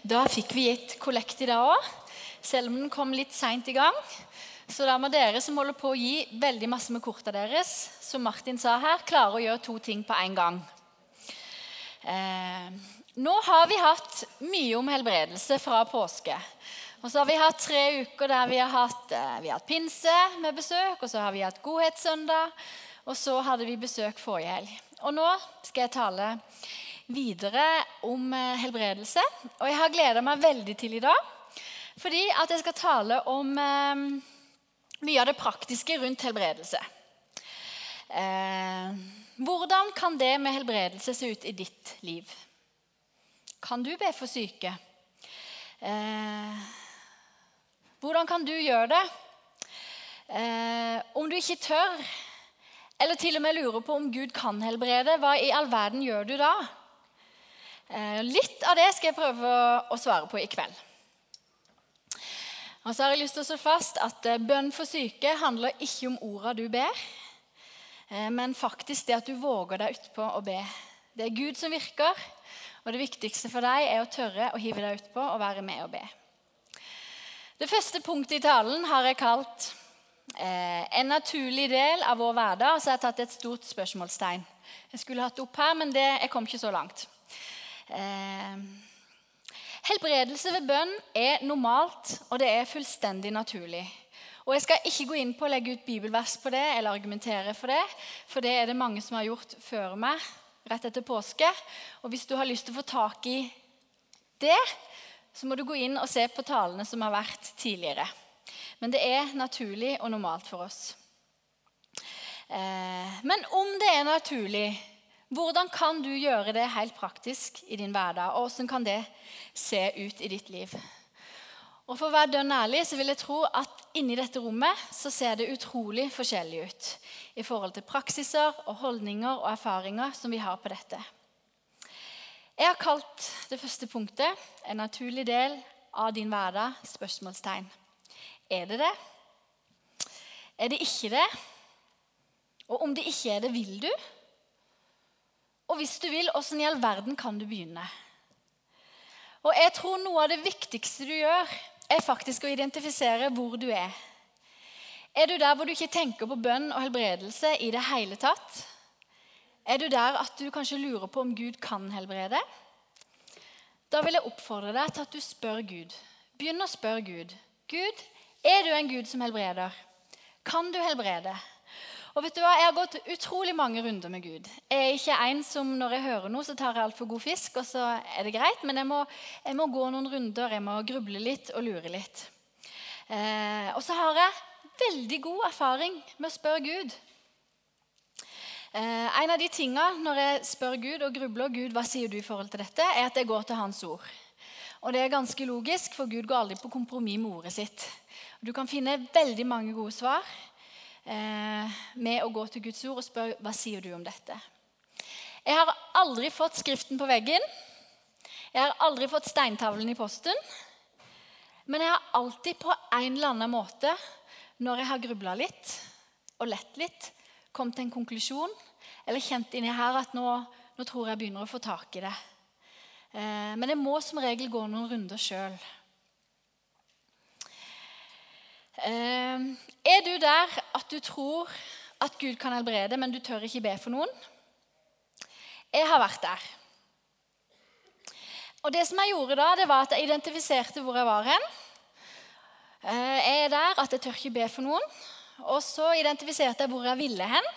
Da fikk vi gitt kollekt i dag òg, selv om den kom litt seint i gang. Så da må dere som holder på å gi veldig masse med korta deres, som Martin sa her, klare å gjøre to ting på en gang. Eh, nå har vi hatt mye om helbredelse fra påske. Og så har vi hatt tre uker der vi har hatt, eh, vi har hatt pinse med besøk, og så har vi hatt godhetssøndag, og så hadde vi besøk forrige helg. Og nå skal jeg tale videre om eh, helbredelse. Og jeg har gleda meg veldig til i dag, fordi at jeg skal tale om eh, mye av det praktiske rundt helbredelse. Eh, hvordan kan det med helbredelse se ut i ditt liv? Kan du be for syke? Eh, hvordan kan du gjøre det? Eh, om du ikke tør, eller til og med lurer på om Gud kan helbrede, hva i all verden gjør du da? Eh, litt av det skal jeg prøve å svare på i kveld. Og så har jeg lyst til å slå fast at eh, Bønn for syke handler ikke om orda du ber, eh, men faktisk det at du våger deg utpå å be. Det er Gud som virker, og det viktigste for deg er å tørre å hive deg utpå og være med og be. Det første punktet i talen har jeg kalt eh, en naturlig del av vår hverdag. Så har jeg tatt et stort spørsmålstegn. Jeg skulle hatt det opp her, men det, jeg kom ikke så langt. Eh, helbredelse ved bønn er normalt, og det er fullstendig naturlig. Og Jeg skal ikke gå inn på å legge ut bibelvers på det eller argumentere for det, for det er det mange som har gjort før meg, rett etter påske. Og hvis du har lyst til å få tak i det, så må du gå inn og se på talene som har vært tidligere. Men det er naturlig og normalt for oss. Eh, men om det er naturlig, hvordan kan du gjøre det helt praktisk i din hverdag? Og hvordan kan det se ut i ditt liv? Og For å være dønn ærlig så vil jeg tro at inni dette rommet så ser det utrolig forskjellig ut i forhold til praksiser og holdninger og erfaringer som vi har på dette. Jeg har kalt det første punktet en naturlig del av din hverdag? spørsmålstegn. Er det det? Er det ikke det? Og om det ikke er det, vil du? Og hvis du vil, åssen i all verden kan du begynne? Og jeg tror Noe av det viktigste du gjør, er faktisk å identifisere hvor du er. Er du der hvor du ikke tenker på bønn og helbredelse i det hele tatt? Er du der at du kanskje lurer på om Gud kan helbrede? Da vil jeg oppfordre deg til at du spør Gud. Begynn å spørre Gud. Gud, er du en Gud som helbreder? Kan du helbrede? Og vet du hva? Jeg har gått utrolig mange runder med Gud. Jeg er ikke en som når jeg hører noe, så tar jeg altfor god fisk, og så er det greit. Men jeg må, jeg må, gå noen runder, jeg må gruble litt og lure litt. Eh, og så har jeg veldig god erfaring med å spørre Gud. Eh, en av de tingene når jeg spør Gud og grubler Gud, hva sier du i forhold til dette, er at jeg går til Hans ord. Og Det er ganske logisk, for Gud går aldri på kompromiss med ordet sitt. Du kan finne veldig mange gode svar med å gå til Guds ord og spørre hva sier du om dette. Jeg har aldri fått skriften på veggen. Jeg har aldri fått steintavlen i posten. Men jeg har alltid på en eller annen måte, når jeg har grubla litt og lett litt, kommet til en konklusjon eller kjent inni her at nå, nå, tror jeg begynner å få tak i det. Eh, men jeg må som regel gå noen runder sjøl. Eh, er du der at du tror at Gud kan helbrede, men du tør ikke be for noen? Jeg har vært der. Og det som Jeg gjorde da, det var at jeg identifiserte hvor jeg var hen. Eh, jeg er der at jeg tør ikke be for noen. Og så identifiserte jeg hvor jeg ville hen.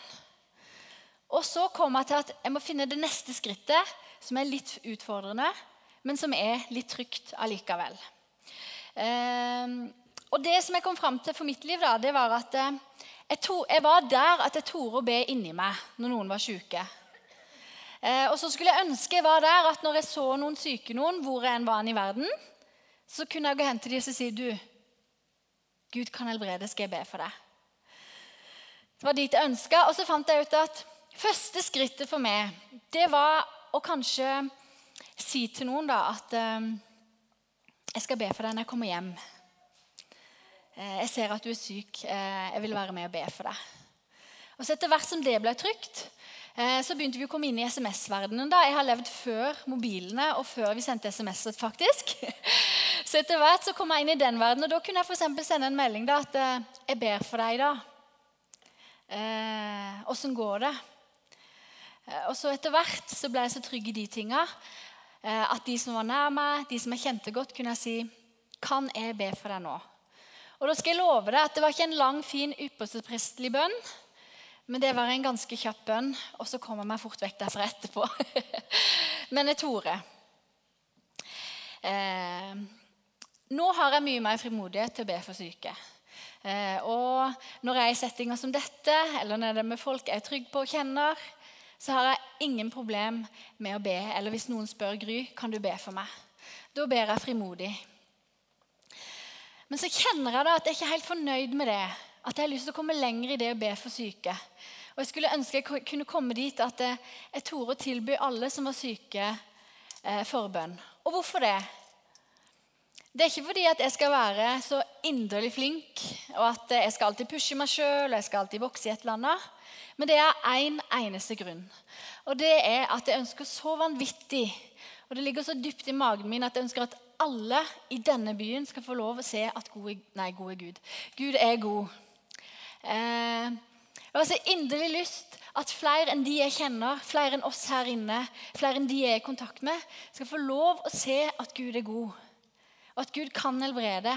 Og så kom jeg til at jeg må finne det neste skrittet, som er litt utfordrende, men som er litt trygt allikevel. Og det som jeg kom fram til for mitt liv, da, det var at eh, jeg, to, jeg var der at jeg torde å be inni meg når noen var syke. Eh, og så skulle jeg ønske jeg var der at når jeg så noen syke noen, hvor enn var i verden, så kunne jeg gå hen til dem og si du, Gud kan helbrede, skal jeg be for deg. Det var dit jeg ønska. Og så fant jeg ut at første skrittet for meg, det var å kanskje si til noen da at eh, jeg skal be for deg når jeg kommer hjem. Eh, jeg ser at du er syk. Eh, jeg vil være med og be for deg. Og så Etter hvert som det ble trygt, eh, så begynte vi å komme inn i SMS-verdenen. da. Jeg har levd før mobilene og før vi sendte SMS-et, faktisk. Så etter hvert så kom jeg inn i den verdenen, og da kunne jeg for sende en melding da, at 'Jeg ber for deg, da'. Åssen eh, går det? Og så Etter hvert så ble jeg så trygg i de tinga at de som var nær meg, de som jeg kjente godt, kunne jeg si 'Kan jeg be for deg nå?' Og da skal jeg love deg at Det var ikke en lang, fin, yppersteprestelig bønn. Men det var en ganske kjapp bønn, og så kom jeg meg fort vekk derfra etterpå. Men jeg Tore eh, Nå har jeg mye mer frimodighet til å be for syke. Eh, og når jeg er i settinger som dette, eller når det er med folk jeg er trygg på og kjenner, så har jeg ingen problem med å be. Eller hvis noen spør Gry, kan du be for meg? Da ber jeg frimodig. Men så kjenner jeg da at jeg ikke er helt fornøyd med det. At jeg har lyst til å komme lenger i det å be for syke. Og Jeg skulle ønske jeg kunne komme dit at jeg torde å tilby alle som var syke, eh, forbønn. Og hvorfor det? Det er ikke fordi at jeg skal være så inderlig flink og at jeg skal alltid pushe meg sjøl og jeg skal alltid vokse i et eller annet. Men det er én en eneste grunn. Og det er at jeg ønsker så vanvittig og det ligger så dypt i magen min at jeg ønsker at alle i denne byen skal få lov å se at gode, nei, gode Gud. Gud er god. Eh, jeg har så inderlig lyst at flere enn de jeg kjenner, flere enn oss her inne, flere enn de jeg er i kontakt med, skal få lov å se at Gud er god. Og at Gud kan helbrede.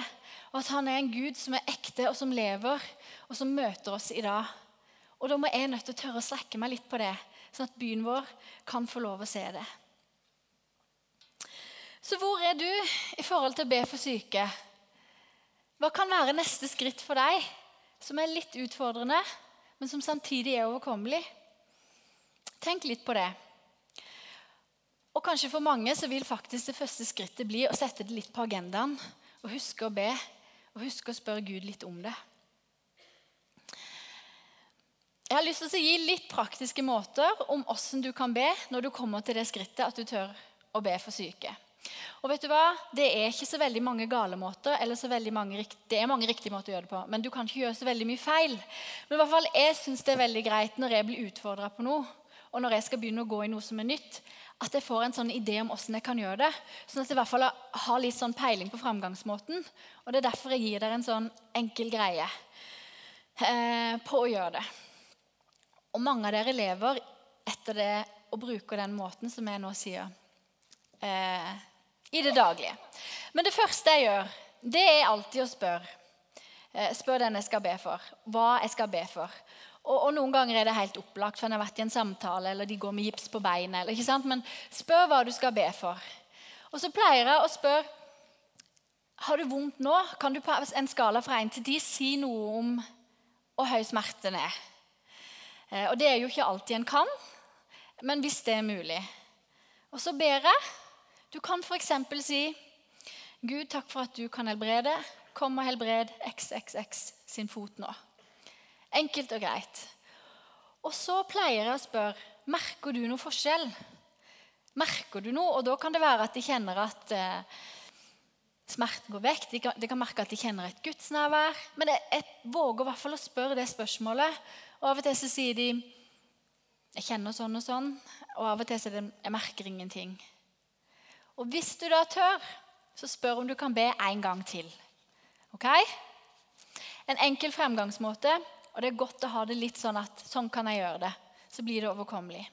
Og at han er en Gud som er ekte, og som lever, og som møter oss i dag. Og da må jeg nødt til å tørre å strekke meg litt på det, sånn at byen vår kan få lov å se det. Så hvor er du i forhold til å be for syke? Hva kan være neste skritt for deg, som er litt utfordrende, men som samtidig er overkommelig? Tenk litt på det. Og kanskje for mange så vil faktisk det første skrittet bli å sette det litt på agendaen og huske å be og huske å spørre Gud litt om det. Jeg har lyst til å gi litt praktiske måter om hvordan du kan be når du kommer til det skrittet at du tør å be for syke. Og vet du hva? Det er ikke så veldig mange gale måter. eller så veldig mange, Det er mange riktige måter å gjøre det på, men du kan ikke gjøre så veldig mye feil. Men i hvert fall, jeg syns det er veldig greit når jeg blir utfordra på noe, og når jeg skal begynne å gå i noe som er nytt, at jeg får en sånn idé om hvordan jeg kan gjøre det. Sånn at jeg i hvert fall har litt sånn peiling på framgangsmåten. Og Det er derfor jeg gir dere en sånn enkel greie eh, på å gjøre det. Og mange av dere lever etter det og bruker den måten som jeg nå sier. Eh, i det daglige. Men det første jeg gjør, det er alltid å spørre. Eh, spør den jeg skal be for, hva jeg skal be for. Og, og, Noen ganger er det helt opplagt, for en har vært i en samtale, eller de går med gips på beinet. Eller, ikke sant? Men spør hva du skal be for. Og så pleier jeg å spørre har du vondt nå. Kan du på en skala fra 1 til 10 si noe om hvor høy smerten er? Eh, og Det er jo ikke alltid en kan, men hvis det er mulig. Og så ber jeg. Du kan f.eks. si Gud, takk for at du kan helbrede. Kom og helbred XXX sin fot nå. Enkelt og greit. Og så pleier jeg å spørre merker du noe forskjell. Merker du noe? Og da kan det være at de kjenner at eh, smerten går vekk. De kan, de kan, merke at de kjenner et gudsnærvær. Men jeg, jeg våger i hvert fall å spørre det spørsmålet. Og av og til så sier de jeg kjenner sånn og sånn. Og av og til så er det jeg merker ingenting. Og hvis du da tør, så spør om du kan be en gang til. Ok? En enkel fremgangsmåte, og det er godt å ha det litt sånn at sånn kan jeg gjøre det. Så blir det overkommelig.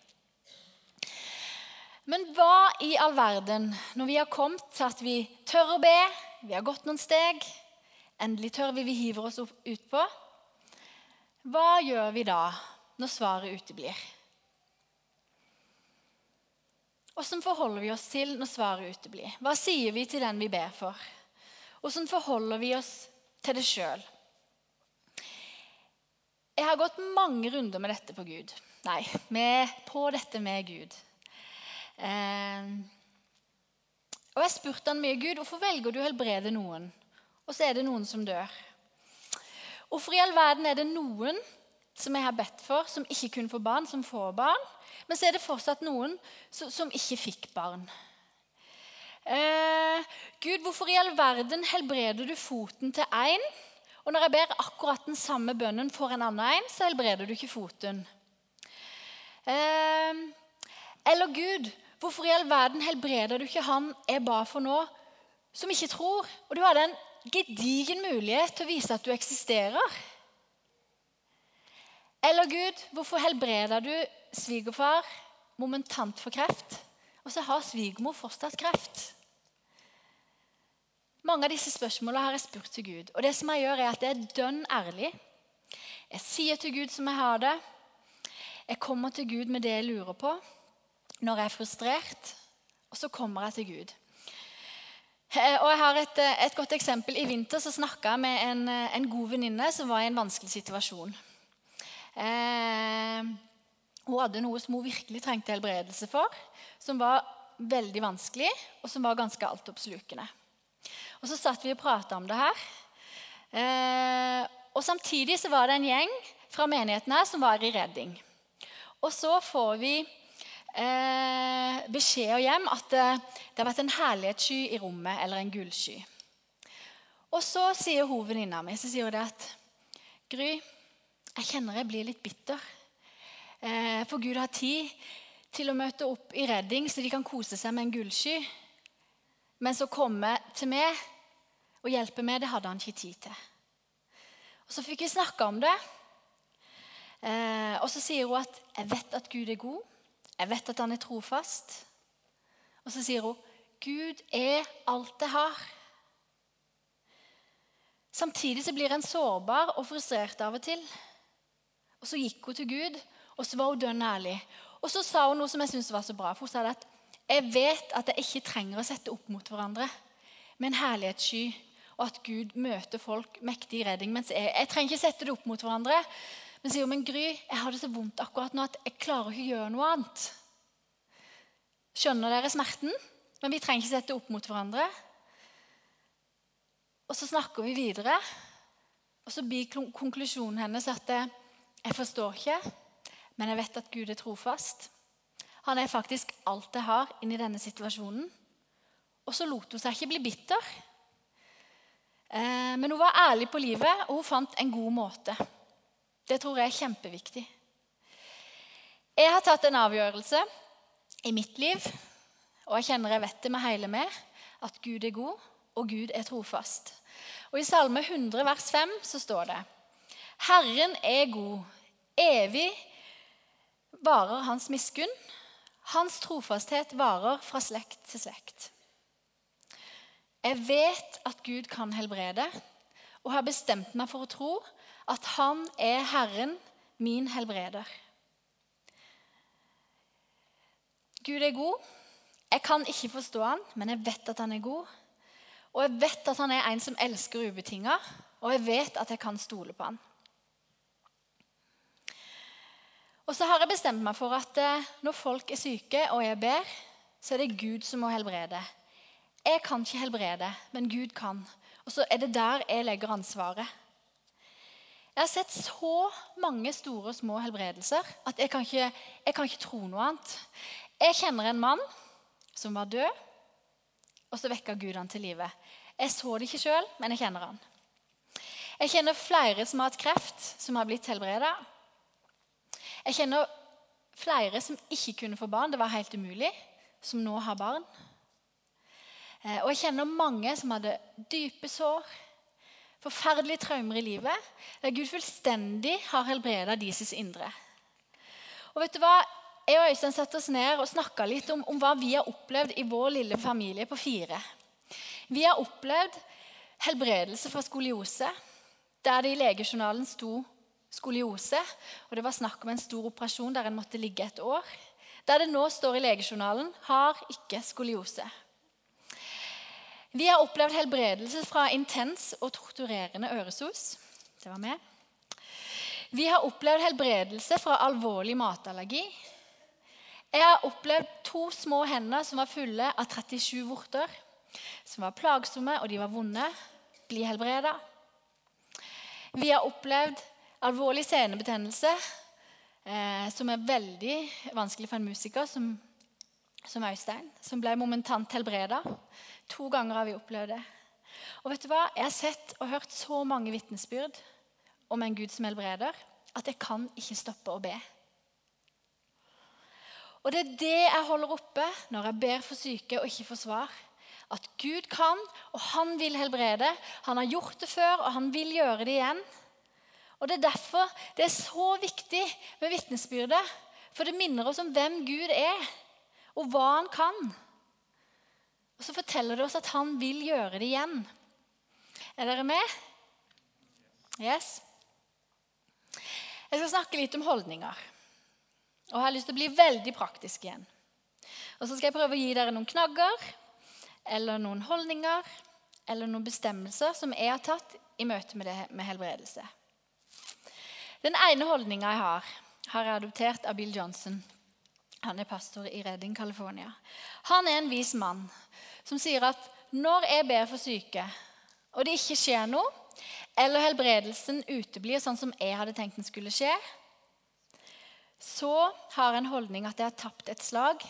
Men hva i all verden, når vi har kommet til at vi tør å be, vi har gått noen steg, endelig tør vi, vi hiver oss ut på Hva gjør vi da når svaret uteblir? Hvordan forholder vi oss til når svaret uteblir? Hva sier vi til den vi ber for? Hvordan forholder vi oss til det sjøl? Jeg har gått mange runder med dette på Gud. Nei, med, på dette med Gud. Eh, og jeg spurte han mye, Gud, hvorfor velger du å helbrede noen, og så er det noen som dør? Hvorfor i all verden er det noen som jeg har bedt for, som ikke kunne få barn, som får barn? Men så er det fortsatt noen som, som ikke fikk barn. Eh, Gud, hvorfor i all verden helbreder du foten til én Og når jeg ber akkurat den samme bønnen for en annen en, så helbreder du ikke foten. Eh, eller Gud, hvorfor i all verden helbreder du ikke han jeg ba for nå, som ikke tror? Og du hadde en gedigen mulighet til å vise at du eksisterer. Eller Gud, hvorfor helbreder du svigerfar momentant for kreft, og så har svigermor fortsatt kreft? Mange av disse spørsmålene har jeg spurt til Gud. Og det som jeg gjør er at jeg er dønn ærlig. Jeg sier til Gud som jeg har det. Jeg kommer til Gud med det jeg lurer på når jeg er frustrert. Og så kommer jeg til Gud. Eh, og jeg har et, eh, et godt eksempel. I vinter så snakka jeg med en, eh, en god venninne som var i en vanskelig situasjon. Eh, hun hadde noe som hun virkelig trengte helbredelse for, som var veldig vanskelig, og som var ganske altoppslukende. Og så satt vi og prata om det her. Eh, og samtidig så var det en gjeng fra menigheten her som var i redding. Og så får vi eh, beskjed hjem at det, det, har vært en herlighetssky i rommet, eller en gullsky. Og så sier hun venninna mi så sier hun det at Gry, jeg kjenner jeg blir litt bitter. Eh, for Gud har tid til å møte opp i redding, så de kan kose seg med en gullsky. Men så komme til meg og hjelpe meg, det hadde han ikke tid til. Og Så fikk vi snakke om det. Eh, og så sier hun at 'jeg vet at Gud er god'. 'Jeg vet at han er trofast'. Og så sier hun 'Gud er alt jeg har'. Samtidig så blir en sårbar og frustrert av og til. Og Så gikk hun til Gud, og så var hun dønn ærlig. Og så sa hun noe som jeg syntes var så bra. for Hun sa at 'jeg vet at jeg ikke trenger å sette opp mot hverandre' med en herlighetssky og at Gud møter folk mektig i redding. Mens jeg, jeg trenger ikke sette det opp mot hverandre. Men sier hun, men Gry, jeg har det så vondt akkurat nå at jeg klarer ikke å gjøre noe annet. Skjønner dere smerten? Men vi trenger ikke sette det opp mot hverandre. Og så snakker vi videre, og så blir konklusjonen hennes at jeg forstår ikke, men jeg vet at Gud er trofast. Han er faktisk alt jeg har inni denne situasjonen. Og så lot hun seg ikke bli bitter. Eh, men hun var ærlig på livet, og hun fant en god måte. Det tror jeg er kjempeviktig. Jeg har tatt en avgjørelse i mitt liv, og jeg kjenner jeg vet det med hele meg, at Gud er god, og Gud er trofast. Og I Salme 100 vers 5 så står det Herren er god, evig varer hans miskunn. Hans trofasthet varer fra slekt til slekt. Jeg vet at Gud kan helbrede, og har bestemt meg for å tro at Han er Herren, min helbreder. Gud er god. Jeg kan ikke forstå han, men jeg vet at han er god. Og jeg vet at han er en som elsker ubetinga, og jeg vet at jeg kan stole på han. Og så har jeg bestemt meg for at eh, når folk er syke og jeg ber, så er det Gud som må helbrede. Jeg kan ikke helbrede, men Gud kan. Og så er det der jeg legger ansvaret. Jeg har sett så mange store og små helbredelser at jeg kan ikke, jeg kan ikke tro noe annet. Jeg kjenner en mann som var død, og så vekka Gud han til live. Jeg så det ikke sjøl, men jeg kjenner han. Jeg kjenner flere som har hatt kreft, som har blitt helbreda. Jeg kjenner flere som ikke kunne få barn, det var helt umulig, som nå har barn. Eh, og jeg kjenner mange som hadde dype sår, forferdelige traumer i livet, der Gud fullstendig har helbreda deres indre. Og vet du hva? Jeg og Øystein satte oss ned og snakka litt om, om, hva vi har opplevd i vår lille familie på fire. Vi har opplevd helbredelse fra skoliose, der det i legejournalen sto skoliose. Og det var snakk om en stor operasjon der en måtte ligge et år. Der det nå står i legejournalen 'har ikke skoliose'. Vi har opplevd helbredelse fra intens og torturerende øresos. Det var meg. Vi har opplevd helbredelse fra alvorlig matallergi. Jeg har opplevd to små hender som var fulle av 37 vorter. Som var plagsomme, og de var vonde. Bli helbreda. Vi har opplevd alvorlig senebetennelse, eh, som er veldig vanskelig for en musiker som, som Øystein. Som ble momentant helbreda. To ganger har vi opplevd det. Og vet du hva? Jeg har sett og hørt så mange vitnesbyrd om en Gud som helbreder, at jeg kan ikke stoppe å be. Og det er det jeg holder oppe når jeg ber for syke og ikke får svar. At Gud kan, og han vil helbrede. Han har gjort det før, og han vil gjøre det igjen. Og Det er derfor det er så viktig med vitnesbyrdet. For det minner oss om hvem Gud er, og hva han kan. Og så forteller det oss at han vil gjøre det igjen. Er dere med? Yes. Jeg skal snakke litt om holdninger. Og jeg har lyst til å bli veldig praktisk igjen. Og så skal jeg prøve å gi dere noen knagger eller noen holdninger eller noen bestemmelser som jeg har tatt i møte med det med helbredelse. Den ene holdninga jeg har, har jeg adoptert av Bill Johnson. Han er pastor i Redding, California. Han er en vis mann som sier at når jeg ber for syke, og det ikke skjer noe, eller helbredelsen uteblir sånn som jeg hadde tenkt den skulle skje, så har jeg en holdning at jeg har tapt et slag,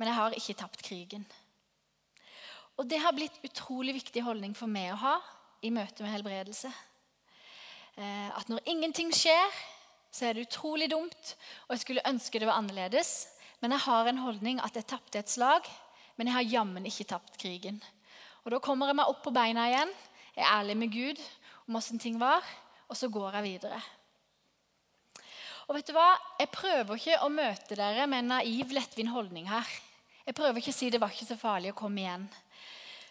men jeg har ikke tapt krigen. Og Det har blitt utrolig viktig holdning for meg å ha i møte med helbredelse. Eh, at når ingenting skjer, så er det utrolig dumt, og jeg skulle ønske det var annerledes. Men jeg har en holdning at jeg tapte et slag, men jeg har jammen ikke tapt krigen. Og Da kommer jeg meg opp på beina igjen, jeg er ærlig med Gud om åssen ting var, og så går jeg videre. Og vet du hva? Jeg prøver ikke å møte dere med en naiv, lettvint holdning her. Jeg prøver ikke å si det var ikke så farlig å komme igjen.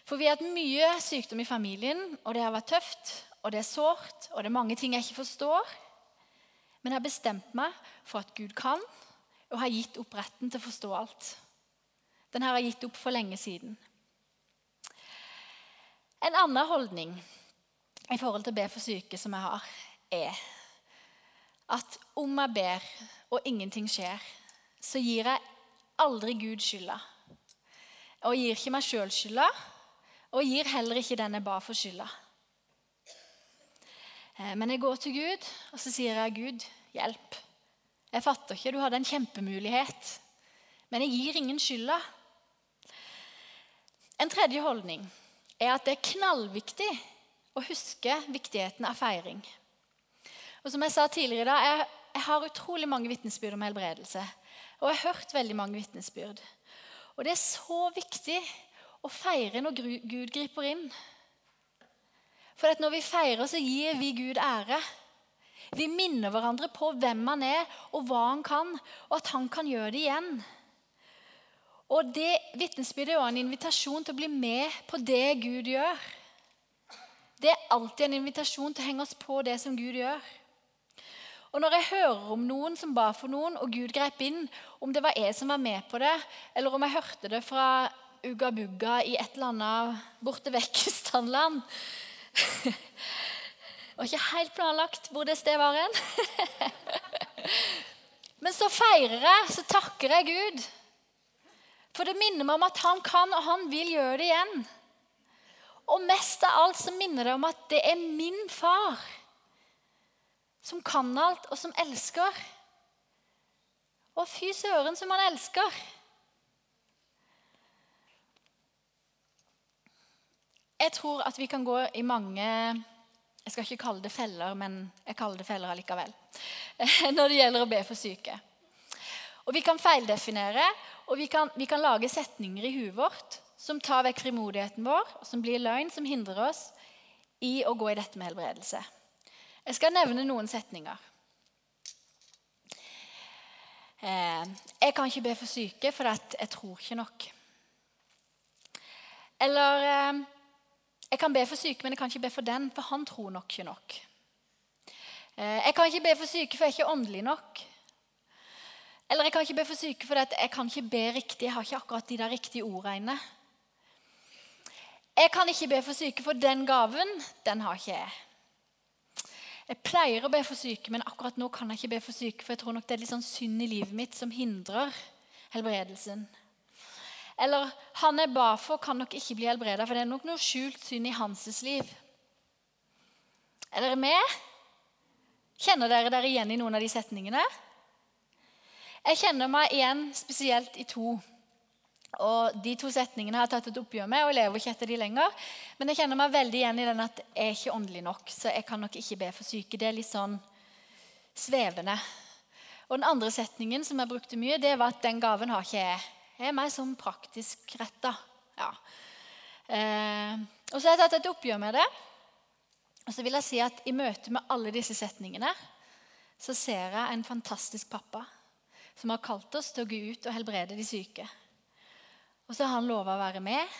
For vi har hatt mye sykdom i familien, og det har vært tøft, og det er sårt, og det er mange ting jeg ikke forstår. Men jeg har bestemt meg for at Gud kan, og har gitt opp retten til å forstå alt. Den har jeg gitt opp for lenge siden. En annen holdning i forhold til å be for syke som jeg har, er at om jeg ber og ingenting skjer, så gir jeg aldri Gud skylda. Og gir ikke meg sjøl skylda, og gir heller ikke den jeg ba for skylda. Eh, men jeg går til Gud, og så sier jeg, 'Gud, hjelp.' Jeg fatter ikke, du hadde en kjempemulighet, men jeg gir ingen skylda. En tredje holdning er at det er knallviktig å huske viktigheten av feiring. Og som Jeg sa tidligere i dag, jeg, jeg har utrolig mange vitnesbyrd om helbredelse. Og jeg har hørt veldig mange vitnesbyrd. Og det er så viktig å feire når Gud griper inn. For at når vi feirer, så gir vi Gud ære. Vi minner hverandre på hvem han er, og hva han kan, og at han kan gjøre det igjen. Og det Vitnesbyrdet er en invitasjon til å bli med på det Gud gjør. Det er alltid en invitasjon til å henge oss på det som Gud gjør. Og Når jeg hører om noen som ba for noen, og Gud grep inn, om det var jeg som var med på det, eller om jeg hørte det fra Ugga Bugga i et eller annet borte vekk i Strandland Det var ikke helt planlagt hvor det stedet var hen. Men så feirer jeg, så takker jeg Gud. For det minner meg om at han kan, og han vil gjøre det igjen. Og mest av alt så minner det om at det er min far som kan alt, og som elsker. Og fy søren som han elsker. Jeg tror at vi kan gå i mange Jeg skal ikke kalle det feller, men jeg kaller det feller allikevel. Når det gjelder å be for syke. Og Vi kan feildefinere, og vi kan, vi kan lage setninger i huet vårt som tar vekk frimodigheten vår, som blir løgn, som hindrer oss i å gå i dette med helbredelse. Jeg skal nevne noen setninger. Eh, jeg kan ikke be for syke, for jeg tror ikke nok. Eller eh, jeg kan be for syke, men jeg kan ikke be for den, for han tror nok ikke nok. Eh, jeg kan ikke be for syke, for jeg er ikke åndelig nok. Eller jeg kan ikke be for syke, for jeg kan ikke be riktig. Jeg har ikke akkurat de der riktige ordene. Jeg kan ikke be for syke, for den gaven, den har ikke jeg. Jeg pleier å be for syke, men akkurat nå kan jeg ikke be for syke, for jeg tror nok det er litt sånn synd i livet mitt som hindrer helbredelsen. Eller han jeg ba for, kan nok ikke bli helbreda, for det er nok noe skjult synd i hans liv. Er dere med? Kjenner dere dere igjen i noen av de setningene? Jeg kjenner meg igjen spesielt i to. Og De to setningene har jeg tatt et oppgjør med og lever ikke etter de lenger. Men jeg kjenner meg veldig igjen i den at jeg er ikke åndelig nok, så jeg kan nok ikke be for syke. Det er litt sånn svevende. Og Den andre setningen som jeg brukte mye, det var at den gaven har ikke jeg. Jeg er mer sånn praktisk retta. Ja. Eh, og så har jeg tatt et oppgjør med det. Og så vil jeg si at I møte med alle disse setningene så ser jeg en fantastisk pappa som har kalt oss til å gå ut og helbrede de syke. Og så har han lova å være med.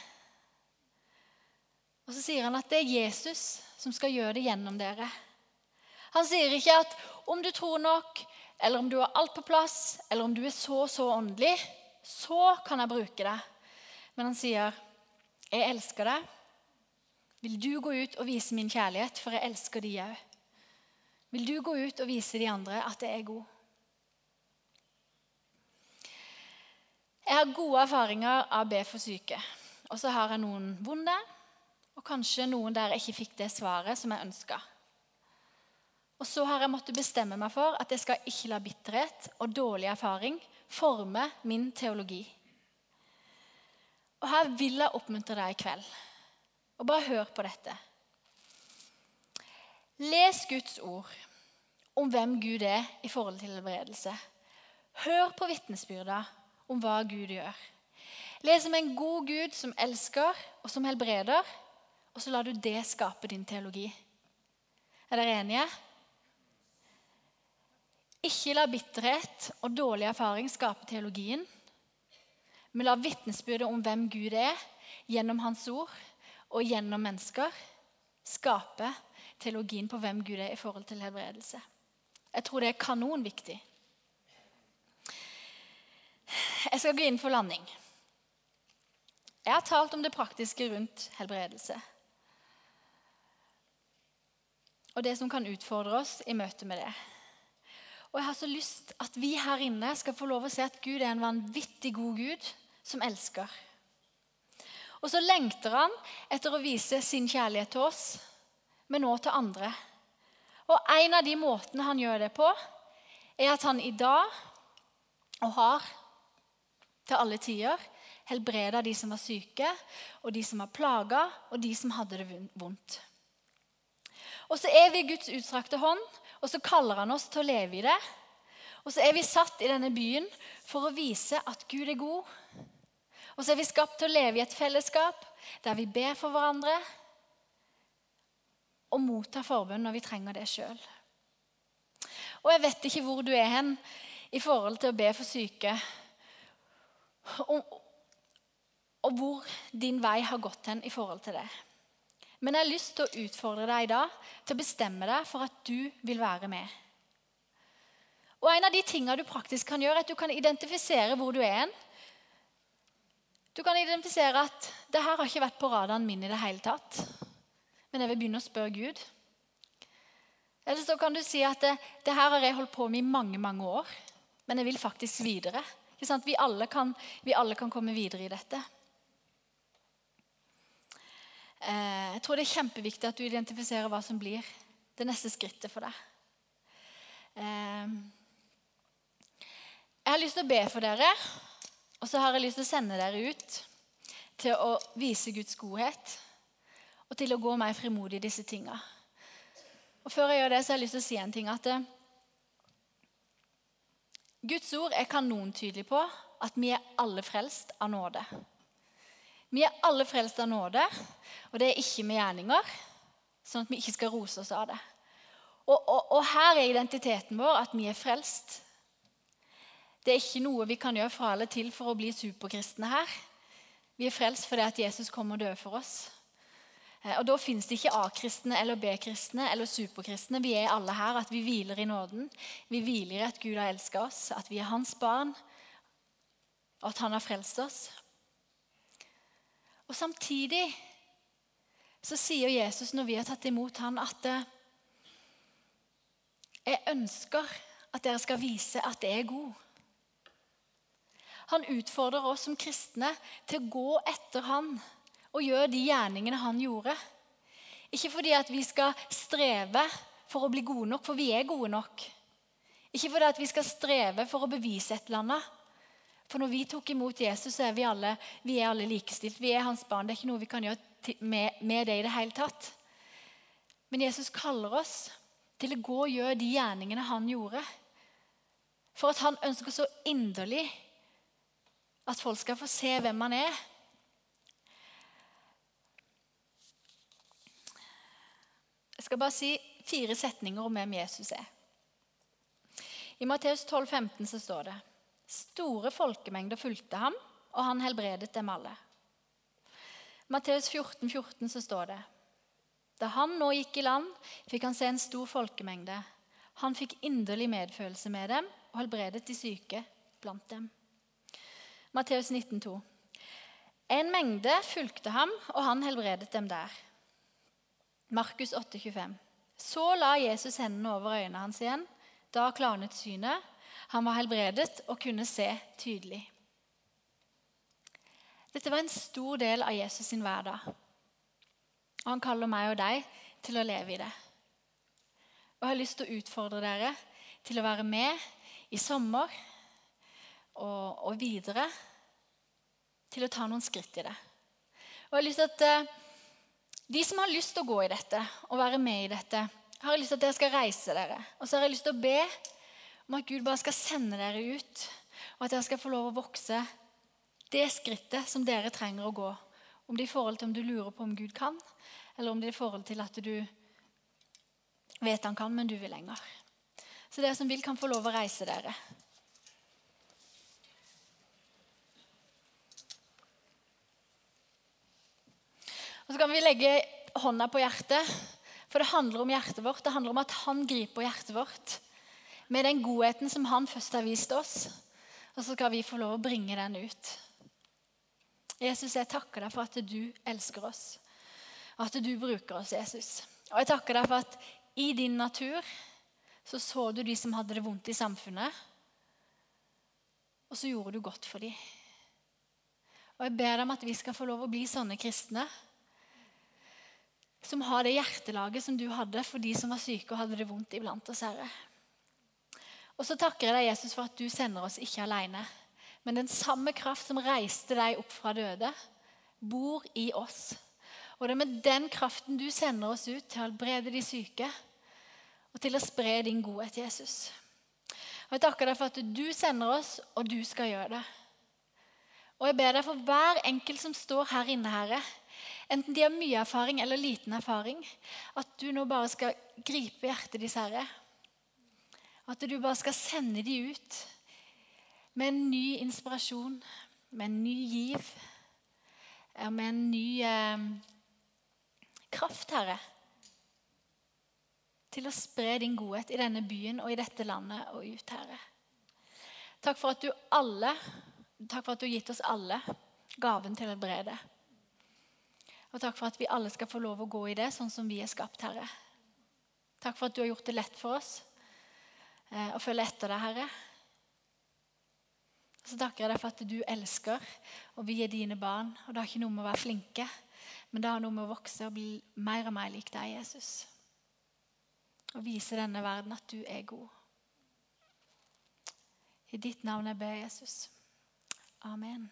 Og så sier han at det er Jesus som skal gjøre det gjennom dere. Han sier ikke at om du tror nok, eller om du har alt på plass, eller om du er så så åndelig, så kan jeg bruke det. Men han sier, 'Jeg elsker deg. Vil du gå ut og vise min kjærlighet, for jeg elsker de òg?' Vil du gå ut og vise de andre at jeg er god? Jeg har gode erfaringer av be for syke. Og så har jeg noen vonde, og kanskje noen der jeg ikke fikk det svaret som jeg ønska. Og så har jeg måttet bestemme meg for at jeg skal ikke la bitterhet og dårlig erfaring forme min teologi. Og her vil jeg oppmuntre deg i kveld. Og bare hør på dette. Les Guds ord om hvem Gud er i forhold til helbredelse. Hør på vitnesbyrda om hva Gud gjør. Les om en god Gud som elsker og som helbreder, og så lar du det skape din teologi. Er dere enige? Ikke la bitterhet og dårlig erfaring skape teologien, men la vitnesbyrdet om hvem Gud er, gjennom Hans ord og gjennom mennesker, skape teologien på hvem Gud er i forhold til helbredelse. Jeg tror det er kanonviktig. Jeg skal gå inn for landing. Jeg har talt om det praktiske rundt helbredelse. Og det som kan utfordre oss i møte med det. Og jeg har så lyst at vi her inne skal få lov å se at Gud er en vanvittig god Gud som elsker. Og så lengter han etter å vise sin kjærlighet til oss, men òg til andre. Og en av de måtene han gjør det på, er at han i dag og har til alle tider. Helbreda de som var syke, og de som var plaga, og de som hadde det vondt. Og så er vi Guds utstrakte hånd, og så kaller han oss til å leve i det. Og så er vi satt i denne byen for å vise at Gud er god. Og så er vi skapt til å leve i et fellesskap der vi ber for hverandre og mottar forbund når vi trenger det sjøl. Og jeg vet ikke hvor du er hen i forhold til å be for syke og, og hvor din vei har gått hen i forhold til det. Men jeg har lyst til å utfordre deg i dag til å bestemme deg for at du vil være med. Og En av de tingene du praktisk kan gjøre, er at du kan identifisere hvor du er. Du kan identifisere at det her har ikke vært på radaren min i det hele tatt. Men jeg vil begynne å spørre Gud. Eller så kan du si at det, det her har jeg holdt på med i mange mange år, men jeg vil faktisk videre. Vi alle, kan, vi alle kan komme videre i dette. Eh, jeg tror det er kjempeviktig at du identifiserer hva som blir det neste skrittet for deg. Eh, jeg har lyst til å be for dere, og så har jeg lyst til å sende dere ut til å vise Guds godhet og til å gå mer frimodig i disse tinga. Og Før jeg gjør det, så har jeg lyst til å si en ting. at Guds ord er kanontydelig på at vi er alle frelst av nåde. Vi er alle frelst av nåde, og det er ikke med gjerninger, sånn at vi ikke skal rose oss av det. Og, og, og, her er identiteten vår at vi er frelst. Det er ikke noe vi kan gjøre fra eller til for å bli superkristne her. Vi er frelst fordi at Jesus kom og døde for oss. Eh, og Da finnes det ikke A-kristne eller B-kristne eller superkristne. Vi er alle her. At vi hviler i nåden. Vi hviler i at Gud har elsket oss, at vi er hans barn, og at han har frelst oss. Og Samtidig så sier Jesus når vi har tatt imot han, at eh, jeg ønsker at dere skal vise at jeg er god. Han utfordrer oss som kristne til å gå etter han og gjøre de gjerningene han gjorde. Ikke fordi at vi skal streve for å bli gode nok, for vi er gode nok. Ikke fordi at vi skal streve for å bevise et eller annet. For når vi tok imot Jesus, så er vi alle, vi er alle likestilt. Vi er hans barn. Det er ikke noe vi kan gjøre med, med det i det hele tatt. Men Jesus kaller oss til å gå og gjøre de gjerningene han gjorde. For at han ønsker så inderlig at folk skal få se hvem han er. Jeg skal bare si fire setninger om hvem Jesus er. I Matteus 12, 15 så står det Store folkemengder fulgte ham, og han helbredet dem alle. Matteus 14, 14 så står det Da han nå gikk i land, fikk han se en stor folkemengde. Han fikk inderlig medfølelse med dem og helbredet de syke blant dem. Matteus 19, 2. En mengde fulgte ham, og han helbredet dem der. Markus 8, 25. Så la Jesus hendene over øynene hans igjen. Da klarnet synet. Han var helbredet og kunne se tydelig. Dette var en stor del av Jesus sin hverdag. Og han kaller meg og deg til å leve i det. Og jeg har lyst til å utfordre dere til å være med i sommer og, og videre til å ta noen skritt i det. Og jeg har lyst til at eh, De som har lyst til å gå i dette og være med i dette, har jeg lyst til at dere skal reise dere. Og så har jeg lyst til å be om at Gud bare skal sende dere ut, og at dere skal få lov å vokse det skrittet som dere trenger å gå. Om det er i forhold til om du lurer på om Gud kan, eller om det er i forhold til at du vet han kan, men du vil lenger. Så dere som vil, kan få lov å reise dere. Og Så kan vi legge hånda på hjertet, for det handler om hjertet vårt. Det handler om at han griper hjertet vårt med den godheten som han først har vist oss. Og så skal vi få lov å bringe den ut. Jesus, jeg takker deg for at du elsker oss, og at du bruker oss, Jesus. Og jeg takker deg for at i din natur så så du de som hadde det vondt i samfunnet, og så gjorde du godt for dem. Og jeg ber deg om at vi skal få lov å bli sånne kristne som har det hjertelaget som du hadde for de som var syke og hadde det vondt iblant oss, Herre. Og så takker jeg deg, Jesus, for at du sender oss ikke alene. Men den samme kraft som reiste deg opp fra døde, bor i oss. Og det er med den kraften du sender oss ut til å helbrede de syke og til å spre din godhet, Jesus. Og Jeg takker deg for at du sender oss, og du skal gjøre det. Og jeg ber deg for hver enkelt som står her inne, Herre, enten de har mye erfaring eller liten erfaring, at du nå bare skal gripe hjertet deres, Herre. At du bare skal sende dem ut med en ny inspirasjon, med en ny giv, med en ny eh, kraft, Herre. Til å spre din godhet i denne byen og i dette landet og ut, Herre. Takk for at du alle, takk for at du har gitt oss alle gaven til å helbrede. Og takk for at vi alle skal få lov å gå i det sånn som vi er skapt, Herre. Takk for at du har gjort det lett for oss eh, å følge etter deg, Herre. Så takker jeg deg for at du elsker, og vi er dine barn. Og det har ikke noe med å være flinke, men det har noe med å vokse og bli mer og mer lik deg, Jesus. Og vise denne verden at du er god. I ditt navn jeg ber, Jesus. Amen.